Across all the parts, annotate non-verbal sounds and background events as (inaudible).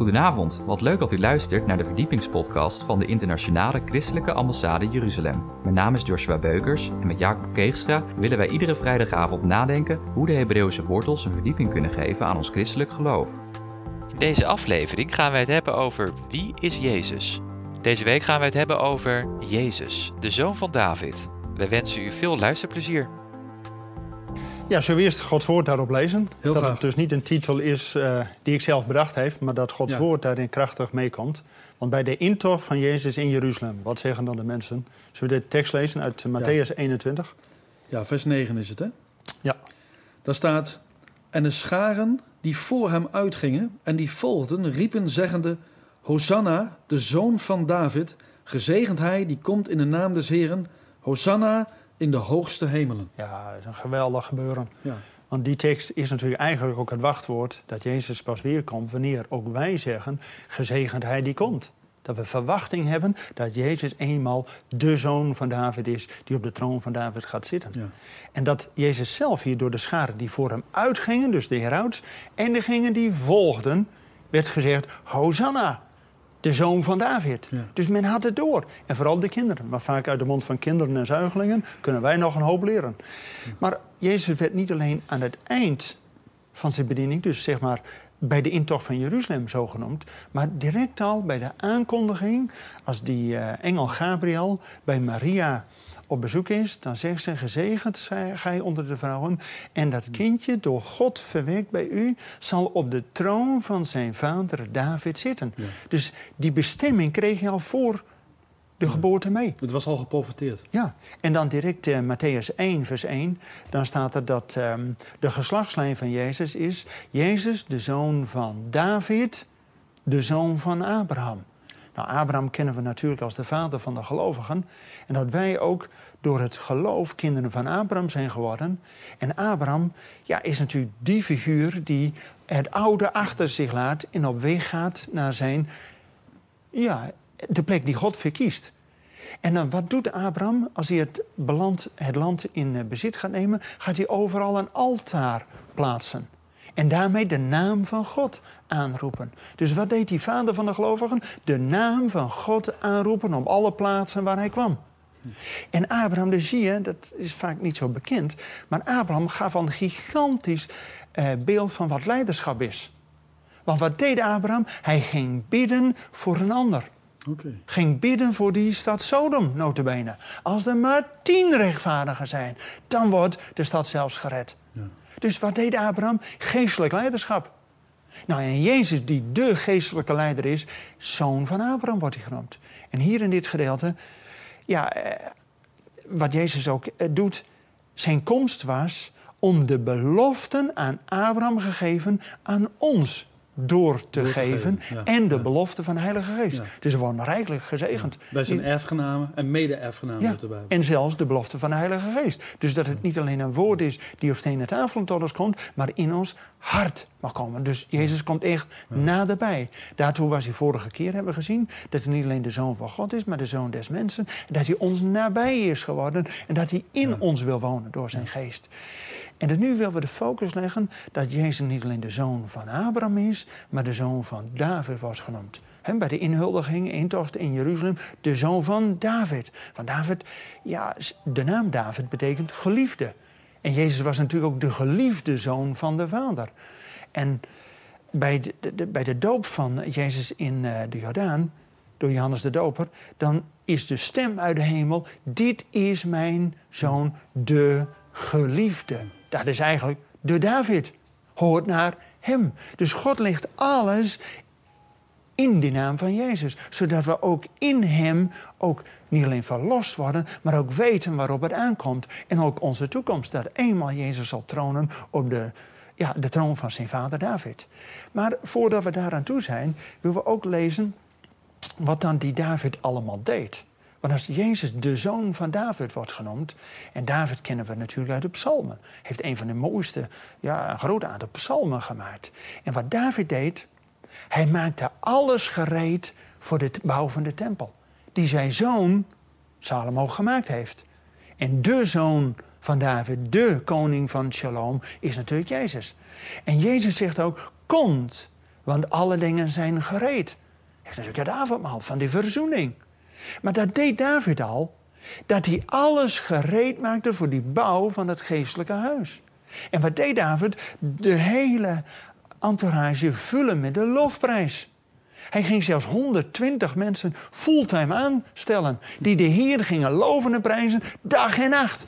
Goedenavond, wat leuk dat u luistert naar de verdiepingspodcast van de Internationale Christelijke Ambassade Jeruzalem. Mijn naam is Joshua Beukers en met Jacob Keegstra willen wij iedere vrijdagavond nadenken hoe de Hebreeuwse wortels een verdieping kunnen geven aan ons christelijk geloof. In deze aflevering gaan wij het hebben over wie is Jezus. Deze week gaan wij het hebben over Jezus, de zoon van David. Wij wensen u veel luisterplezier. Ja, zullen we eerst Gods woord daarop lezen? Heel dat graag. het dus niet een titel is eh, die ik zelf bedacht heb, maar dat Gods Ja. woord daarin krachtig meekomt. Want bij de intocht van Jezus in Jeruzalem, wat zeggen dan de mensen? Zullen we de tekst lezen uit eh, Matthäus 21? Ja, vers 9 is het, hè? Ja. Daar staat... En de scharen die voor hem uitgingen en die volgden, riepen zeggende... Hosanna, de zoon van David, gezegend hij die komt in de naam des Heren. Hosanna in de hoogste hemelen. Ja, dat is een geweldig gebeuren. Ja, Want die tekst is natuurlijk eigenlijk ook het wachtwoord dat Jezus pas weer komt wanneer ook wij zeggen, gezegend hij die komt. Dat we verwachting hebben dat Jezus eenmaal de zoon van David is die op de troon van David gaat zitten. ja. En dat Jezus zelf hier door de scharen die voor hem uitgingen, dus de herouds, en degenen die volgden, werd gezegd: Hosanna, de zoon van David. Ja. Dus men had het door. En vooral de kinderen. Maar vaak uit de mond van kinderen en zuigelingen kunnen wij nog een hoop leren. Maar Jezus werd niet alleen aan het eind van zijn bediening, dus zeg maar bij de intocht van Jeruzalem zo genoemd, maar direct al bij de aankondiging, als die eh, engel Gabriel bij Maria op bezoek is, dan zegt ze: Gezegend zij gij onder de vrouwen, en dat kindje, door God verwekt bij u, zal op de troon van zijn vader David zitten. Ja. Dus die bestemming kreeg hij al voor de geboorte mee. Het was al geprofeteerd. Ja, en dan direct eh, Matthäus 1, vers 1. Dan staat er dat ehm, de geslachtslijn van Jezus is... Jezus, de zoon van David, de zoon van Abraham. Nou, Abraham kennen we natuurlijk als de vader van de gelovigen. En dat wij ook door het geloof kinderen van Abraham zijn geworden. En Abraham ja, is natuurlijk die figuur die het oude achter zich laat... en op weg gaat naar zijn, ja, de plek die God verkiest. En dan wat doet Abraham als hij het, het land in eh, bezit gaat nemen? Gaat hij overal een altaar plaatsen. En daarmee de naam van God aanroepen. Dus wat deed die vader van de gelovigen? De naam van God aanroepen op alle plaatsen waar hij kwam. En Abraham, dus zie je, dat is vaak niet zo bekend... maar Abraham gaf een gigantisch eh, beeld van wat leiderschap is. Want wat deed Abraham? Hij ging bidden voor een ander ging bidden voor die stad Sodom, notabene. Als er maar tien rechtvaardigen zijn, dan wordt de stad zelfs gered. Dus wat deed Abraham? Geestelijk leiderschap. Nou, en Jezus, die de geestelijke leider is, zoon van Abraham wordt hij genoemd. En hier in dit gedeelte, ja, eh, wat Jezus ook eh, doet, zijn komst was om de beloften aan Abraham gegeven aan ons door te, Door te geven. geven, ja. En de Ja. belofte van de Heilige Geest. Ja. Dus we worden rijkelijk gezegend. Wij zijn erfgenamen en mede-erfgenamen en zelfs de belofte van de Heilige Geest. Dus dat het niet alleen een woord is die op stenen tafel tot ons komt, maar in ons hart mag komen. Dus Jezus komt echt naderbij. Daartoe was hij vorige keer, hebben we gezien, dat hij niet alleen de Zoon van God is, maar de Zoon des mensen. En dat hij ons nabij is geworden en dat hij in ons wil wonen door zijn geest. En dan nu willen we de focus leggen dat Jezus niet alleen de zoon van Abraham is, maar de zoon van David wordt genoemd. Hè, bij de inhuldiging, intocht in Jeruzalem, de zoon van David. Van David, ja, de naam David betekent geliefde. En Jezus was natuurlijk ook de geliefde zoon van de Vader. En bij de, bij de doop van Jezus in eh, de Jordaan, door Johannes de Doper, dan is de stem uit de hemel: Dit is mijn zoon, de geliefde. Dat is eigenlijk de David. Hoort naar hem. Dus God legt alles in de naam van Jezus. Zodat we ook in hem ook niet alleen verlost worden, maar ook weten waarop het aankomt. En ook onze toekomst. Dat eenmaal Jezus zal tronen op de, ja, de troon van zijn vader David. Maar voordat we daaraan toe zijn, willen we ook lezen wat dan die David allemaal deed. Want als Jezus de zoon van David wordt genoemd, en David kennen we natuurlijk uit de psalmen, heeft een van de mooiste, ja, een groot aantal psalmen gemaakt. En wat David deed, hij maakte alles gereed voor de bouw van de tempel, die zijn zoon Salomo gemaakt heeft. En de zoon van David, de koning van Shalom, is natuurlijk Jezus. En Jezus zegt ook: Komt, Want alle dingen zijn gereed. Dat is natuurlijk het avondmaal van de verzoening. Maar dat deed David al. Dat hij alles gereed maakte voor die bouw van het geestelijke huis. En wat deed David? De hele entourage vullen met de lofprijs. Hij ging zelfs 120 mensen fulltime aanstellen. Die de Heer gingen loven en prijzen dag en nacht.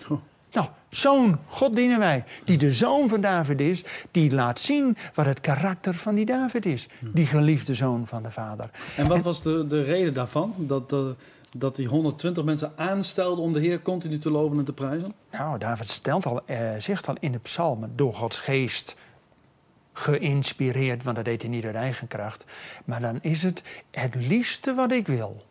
Nou, zo'n God dienen wij. Die de zoon van David is. Die laat zien wat het karakter van die David is. Die geliefde zoon van de vader. En wat was de, de reden daarvan? Dat, dat, dat die 120 mensen aanstelden om de Heer continu te loven en te prijzen? Nou, David stelt al, eh, zegt al in de psalmen door Gods geest geïnspireerd, want dat deed hij niet uit eigen kracht. Maar dan is het het liefste wat ik wil.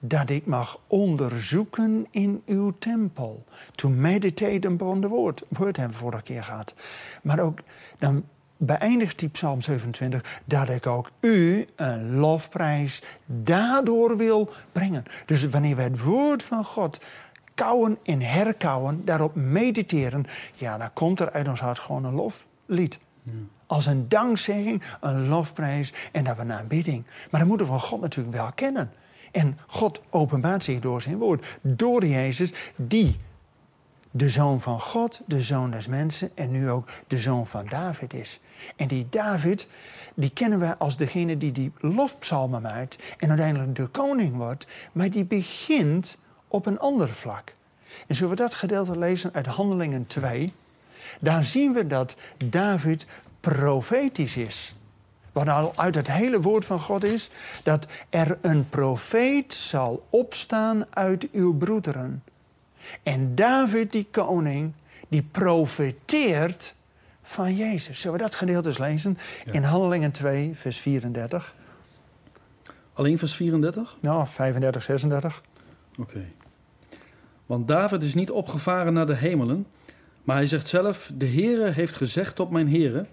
Dat ik mag onderzoeken in uw tempel. To meditate upon the word. Woord hebben we vorige keer gehad. Maar ook, dan beëindigt die psalm 27... dat ik ook u een lofprijs daardoor wil brengen. Dus wanneer we het woord van God kouwen en herkouwen... daarop mediteren... ja, dan komt er uit ons hart gewoon een loflied. Als een dankzegging, een lofprijs en dat we een aanbidding. Maar dan moeten we God natuurlijk wel kennen. En God openbaart zich door zijn woord. Door Jezus, die de zoon van God, de zoon des mensen en nu ook de zoon van David is. En die David, die kennen we als degene die die lofpsalmen maakt en uiteindelijk de koning wordt, maar die begint op een ander vlak. En zullen we dat gedeelte lezen uit Handelingen 2? Daar zien we dat David profetisch is. Wat al uit het hele woord van God is, dat er een profeet zal opstaan uit uw broederen. En David, die koning, die profeteert van Jezus. Zullen we dat gedeelte eens lezen? In Handelingen 2, vers 34. Alleen vers 34? Ja, 35, 36. Oké. Want David is niet opgevaren naar de hemelen, maar hij zegt zelf: De Heere heeft gezegd op mijn Heere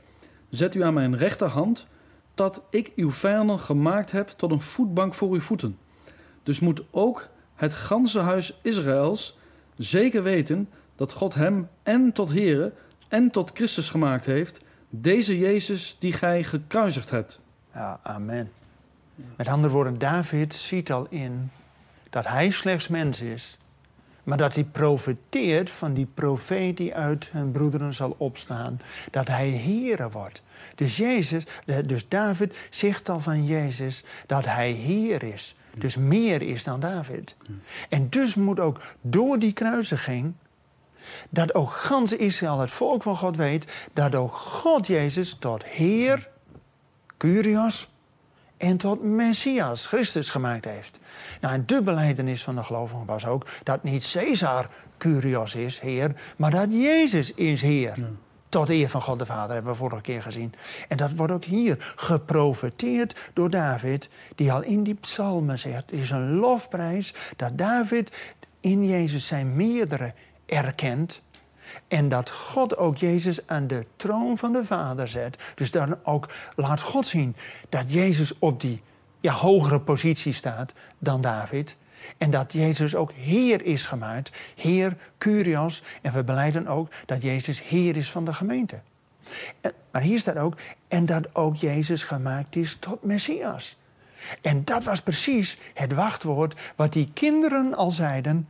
Zet u aan mijn rechterhand, dat ik uw vijanden gemaakt heb tot een voetbank voor uw voeten. Dus moet ook het ganse huis Israëls zeker weten dat God hem en tot Here en tot Christus gemaakt heeft, deze Jezus die gij gekruisigd hebt. Ja, amen. Met andere woorden, David ziet al in dat hij slechts mens is maar dat hij profeteert van die profeet die uit hun broederen zal opstaan. Dat hij Heere wordt. Dus, Jezus, dus David zegt al van Jezus dat hij Heer is. Dus meer is dan David. En dus moet ook door die kruisiging dat ook gans Israël, het volk van God, weet dat ook God Jezus tot Heer, Curios, en tot Messias, Christus, gemaakt heeft. Nou, een de beleidenis van de gelovigen was ook dat niet Caesar Curios is, Heer, maar dat Jezus is Heer. Tot eer van God de Vader, hebben we vorige keer gezien. En dat wordt ook hier geprofeteerd door David, die al in die psalmen zegt: het is een lofprijs dat David in Jezus zijn meerdere erkent. En dat God ook Jezus aan de troon van de Vader zet. Dus dan ook laat God zien dat Jezus op die hogere positie staat dan David. En dat Jezus ook Heer is gemaakt. Heer, Curios. En we beleiden ook dat Jezus Heer is van de gemeente. En, maar hier staat ook, en dat ook Jezus gemaakt is tot Messias. En dat was precies het wachtwoord wat die kinderen al zeiden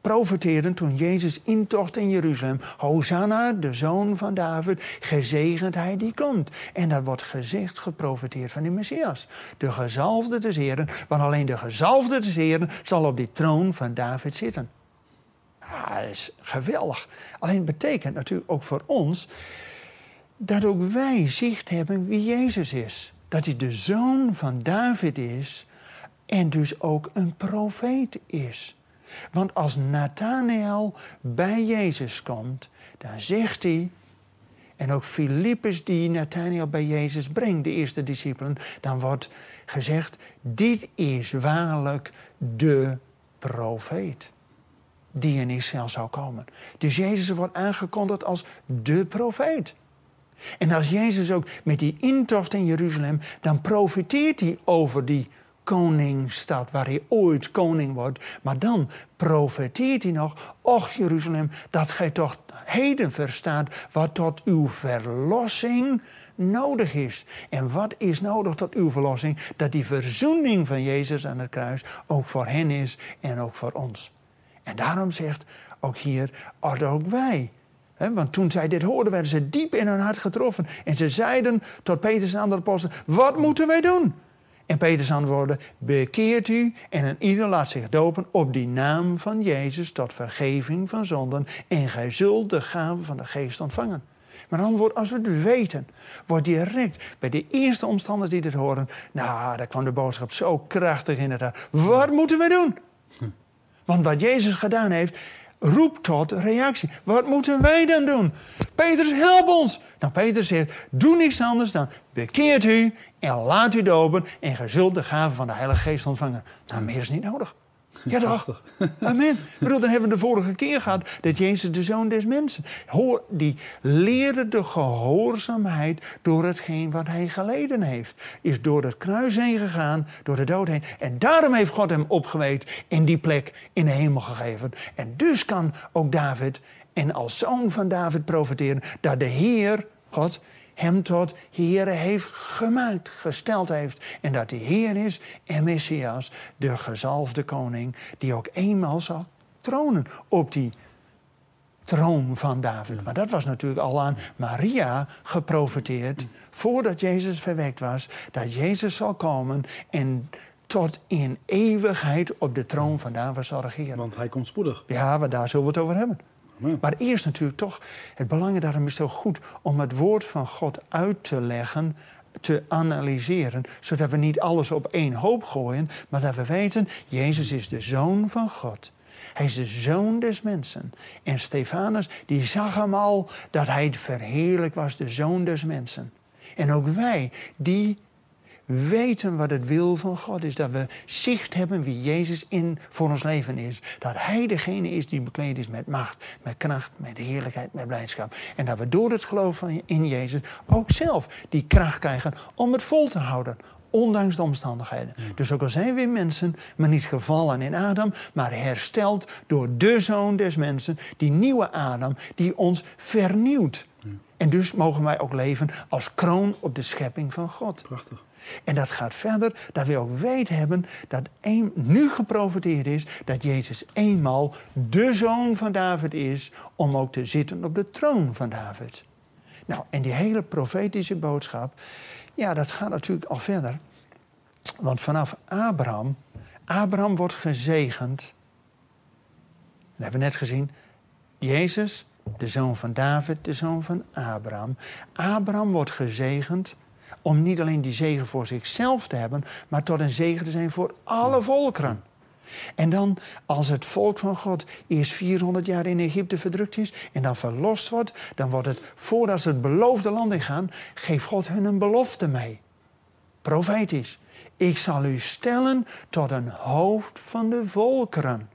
profeteren toen Jezus intocht in Jeruzalem. Hosanna, de zoon van David, gezegend hij die komt. En dat wordt gezegd, geprofeteerd van de Messias. De gezalfde des Heren, want alleen de gezalfde des Heren zal op die troon van David zitten. Ja, dat is geweldig. Alleen betekent natuurlijk ook voor ons dat ook wij zicht hebben wie Jezus is. Dat hij de zoon van David is en dus ook een profeet is. Want als Nathanael bij Jezus komt, dan zegt hij, en ook Filippus die Nathanael bij Jezus brengt, de eerste discipelen, dan wordt gezegd, dit is waarlijk de profeet die in Israël zou komen. Dus Jezus wordt aangekondigd als de profeet. En als Jezus ook met die intocht in Jeruzalem, dan profiteert hij over die koningsstad waar hij ooit koning wordt. Maar dan profeteert hij nog, och Jeruzalem, dat gij toch heden verstaat wat tot uw verlossing nodig is. En wat is nodig tot uw verlossing? Dat die verzoening van Jezus aan het kruis ook voor hen is en ook voor ons. En daarom zegt ook hier, ook wij. want toen zij dit hoorden, werden ze diep in hun hart getroffen. En ze zeiden tot Petrus en andere apostelen, wat moeten wij doen? En Petrus antwoordde, bekeert u en een ieder laat zich dopen op die naam van Jezus tot vergeving van zonden. En gij zult de gave van de geest ontvangen. Maar dan wordt, als we het weten, wordt direct bij de eerste omstanders die dit horen, nou, daar kwam de boodschap zo krachtig in het. Wat moeten we doen? Want wat Jezus gedaan heeft, roept tot reactie. Wat moeten wij dan doen? Petrus, help ons! Nou, Petrus zegt, doe niks anders dan bekeert u en laat u dopen en ge zult de gave van de Heilige Geest ontvangen. Nou, meer is niet nodig. Ja, toch? Amen. Ik bedoel, dan hebben we de vorige keer gehad dat Jezus de zoon des mensen. Hoor, die leerde de gehoorzaamheid door hetgeen wat hij geleden heeft. Is door het kruis heen gegaan, door de dood heen. En daarom heeft God hem opgeweekt in die plek in de hemel gegeven. En dus kan ook David en als zoon van David profiteren dat de Heer, God, hem tot Heer heeft gemaakt, gesteld heeft. En dat hij Heer is en Messias, de gezalfde koning, die ook eenmaal zal tronen op die troon van David. Maar dat was natuurlijk al aan Maria geprofiteerd, voordat Jezus verwekt was, dat Jezus zal komen en tot in eeuwigheid op de troon van David zal regeren. Want hij komt spoedig. Ja, maar daar zullen we het over hebben. Maar eerst natuurlijk toch, het belang daarom is zo goed om het woord van God uit te leggen, te analyseren, zodat we niet alles op één hoop gooien, maar dat we weten, Jezus is de Zoon van God. Hij is de zoon des mensen. En Stefanus, die zag hem al dat hij verheerlijk was, de zoon des mensen. En ook wij, die weten wat het wil van God is. Dat we zicht hebben wie Jezus in voor ons leven is. Dat Hij degene is die bekleed is met macht, met kracht, met heerlijkheid, met blijdschap. En dat we door het geloof in Jezus ook zelf die kracht krijgen om het vol te houden. Ondanks de omstandigheden. Dus ook al zijn we mensen, maar niet gevallen in Adam, maar hersteld door de zoon des mensen, die nieuwe Adam, die ons vernieuwt. En dus mogen wij ook leven als kroon op de schepping van God. Prachtig. En dat gaat verder dat we ook weten hebben dat een, nu geprofiteerd is dat Jezus eenmaal de zoon van David is om ook te zitten op de troon van David. Nou, en die hele profetische boodschap, ja, dat gaat natuurlijk al verder. Want vanaf Abraham, Abraham wordt gezegend. Dat hebben we net gezien. Jezus, de zoon van David, de zoon van Abraham. Abraham wordt gezegend om niet alleen die zegen voor zichzelf te hebben, maar tot een zegen te zijn voor alle volkeren. En dan, als het volk van God eerst 400 jaar in Egypte verdrukt is en dan verlost wordt, dan wordt het, voordat ze het beloofde land ingaan, geeft God hun een belofte mee. Profetisch. Ik zal u stellen tot een hoofd van de volkeren.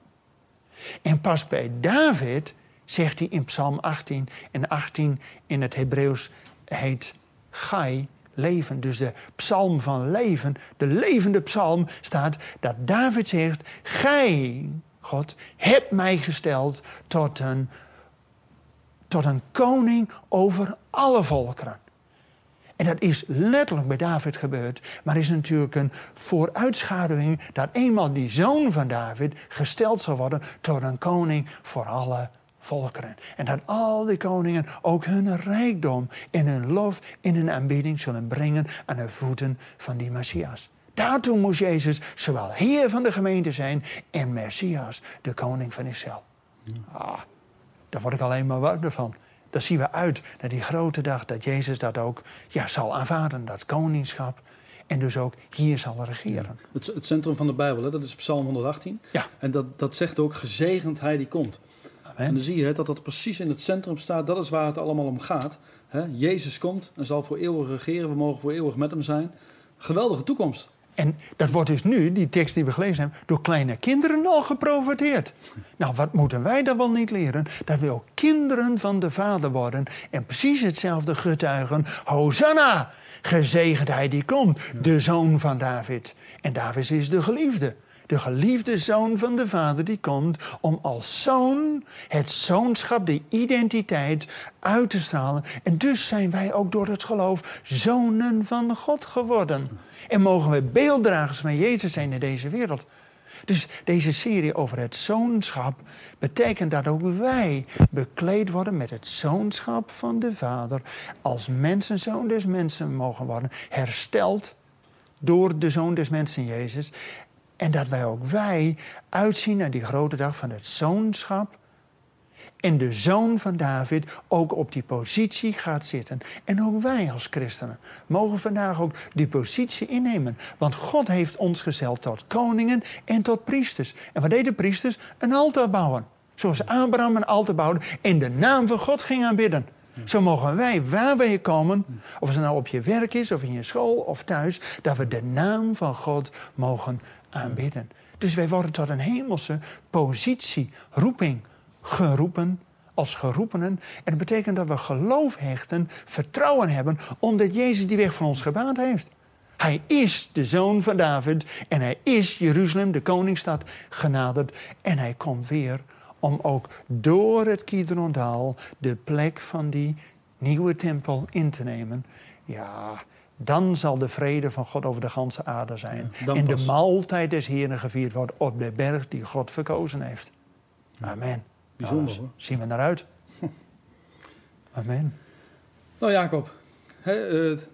En pas bij David zegt hij in Psalm 18, en 18 in het Hebreeuws heet Gai, leven. Dus de psalm van leven, de levende psalm, staat dat David zegt: Gij, God, hebt mij gesteld tot een, tot een koning over alle volkeren. En dat is letterlijk bij David gebeurd, maar is natuurlijk een vooruitschaduwing dat eenmaal die zoon van David gesteld zal worden tot een koning voor alle volkeren volkeren. En dat al die koningen ook hun rijkdom in hun lof, in hun aanbidding zullen brengen aan de voeten van die Messias. Daartoe moest Jezus zowel Heer van de gemeente zijn en Messias, de koning van Israël. Ah, daar word ik alleen maar warm van. Daar zien we uit naar die grote dag dat Jezus dat ook ja, zal aanvaarden, dat koningschap. En dus ook hier zal regeren. Het, het, centrum van de Bijbel, hè, dat is Psalm 118. Ja. En dat, dat zegt ook, gezegend hij die komt. En dan zie je dat dat precies in het centrum staat. Dat is waar het allemaal om gaat. Jezus komt en zal voor eeuwig regeren. We mogen voor eeuwig met hem zijn. Geweldige toekomst. En dat wordt dus nu, die tekst die we gelezen hebben, door kleine kinderen al geprofiteerd. Nou, wat moeten wij dan wel niet leren? Dat we ook kinderen van de Vader worden en precies hetzelfde getuigen. Hosanna! Gezegend hij die komt, de zoon van David. En David is de geliefde. De geliefde zoon van de Vader die komt om als zoon het zoonschap, de identiteit uit te stralen. En dus zijn wij ook door het geloof zonen van God geworden. En mogen we beelddragers van Jezus zijn in deze wereld. Dus deze serie over het zoonschap betekent dat ook wij bekleed worden met het zoonschap van de Vader. Als mensenzoon des mensen mogen worden, hersteld door de zoon des mensen Jezus. En dat wij ook wij uitzien naar die grote dag van het zoonschap. En de zoon van David ook op die positie gaat zitten. En ook wij als christenen mogen vandaag ook die positie innemen. Want God heeft ons gezeld tot koningen en tot priesters. En wat deden priesters? Een altaar bouwen. Zoals Abraham een altaar bouwde en de naam van God ging aanbidden. Zo mogen wij, waar wij komen, of het nou op je werk is, of in je school of thuis, dat we de naam van God mogen aanbidden. Dus wij worden tot een hemelse positie, roeping, geroepen als geroepenen. En dat betekent dat we geloof hechten, vertrouwen hebben, omdat Jezus die weg van ons gebaand heeft. Hij is de zoon van David en hij is Jeruzalem, de koningsstad, genaderd. En hij komt weer om ook door het Kidrondaal de plek van die nieuwe tempel in te nemen. Ja, dan zal de vrede van God over de ganse aarde zijn. en de maaltijd des Heeren gevierd worden op de berg die God verkozen heeft. Amen. Bijzonder hoor. Zien we naar uit. (laughs) Amen. Nou Jacob, eh,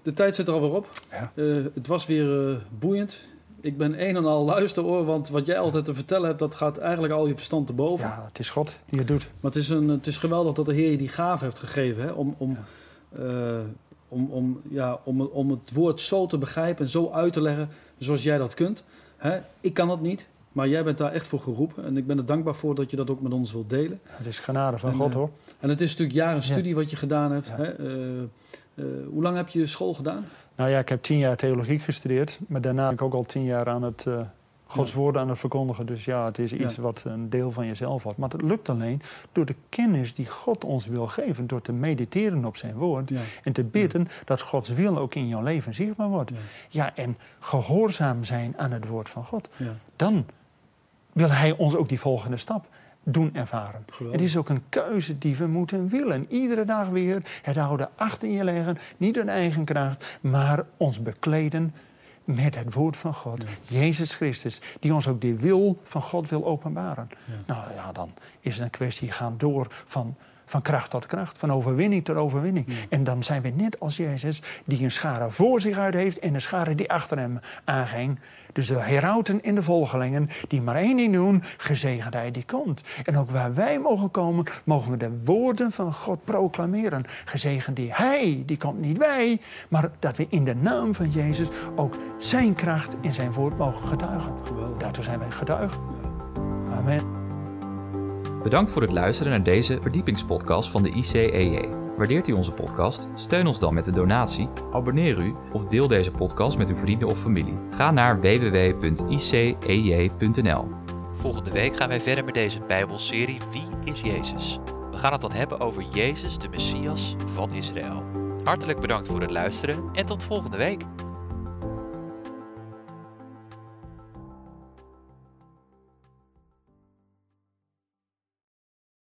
de tijd zit er alweer op. Ja. Uh, het was weer uh, boeiend. Ik ben een en al luisteroor, want wat jij altijd te vertellen hebt, dat gaat eigenlijk al je verstand te boven. Ja, het is God die het doet. Maar het is, een, het is geweldig dat de Heer je die gave heeft gegeven hè, om, om, ja. om, om, ja, om, om het woord zo te begrijpen en zo uit te leggen zoals jij dat kunt. Hè. Ik kan dat niet. Maar jij bent daar echt voor geroepen. En ik ben er dankbaar voor dat je dat ook met ons wilt delen. Het is genade van God hoor. En het is natuurlijk jaren studie wat je gedaan hebt. Hè? Uh, uh, hoe lang heb je school gedaan? Nou ja, ik heb tien jaar theologie gestudeerd. Maar daarna ben ik ook al tien jaar aan het uh, Gods woord aan het verkondigen. Dus ja, het is iets wat een deel van jezelf had. Maar het lukt alleen door de kennis die God ons wil geven. Door te mediteren op zijn woord. En te bidden dat Gods wil ook in jouw leven zichtbaar wordt. Ja, en gehoorzaam zijn aan het woord van God. Dan wil hij ons ook die volgende stap doen ervaren. Het is ook een keuze die we moeten willen. Iedere dag weer het oude achter je leggen, niet een eigen kracht, maar ons bekleden met het woord van God. Jezus Christus, die ons ook die wil van God wil openbaren. Nou ja, dan is het een kwestie gaan door van van kracht tot kracht, van overwinning tot overwinning. En dan zijn we net als Jezus, die een schare voor zich uit heeft en een schare die achter hem aanging. Dus de herauten en de volgelingen, die maar één ding doen, gezegendheid die komt. En ook waar wij mogen komen, mogen we de woorden van God proclameren. Gezegend die Hij, die komt niet wij, maar dat we in de naam van Jezus ook Zijn kracht in Zijn woord mogen getuigen. Daartoe zijn wij getuigen. Amen. Bedankt voor het luisteren naar deze verdiepingspodcast van de ICEJ. Waardeert u onze podcast? Steun ons dan met een donatie, abonneer u of deel deze podcast met uw vrienden of familie. Ga naar www.icej.nl. Volgende week gaan wij verder met deze Bijbelserie Wie is Jezus? We gaan het dan hebben over Jezus, de Messias van Israël. Hartelijk bedankt voor het luisteren en tot volgende week.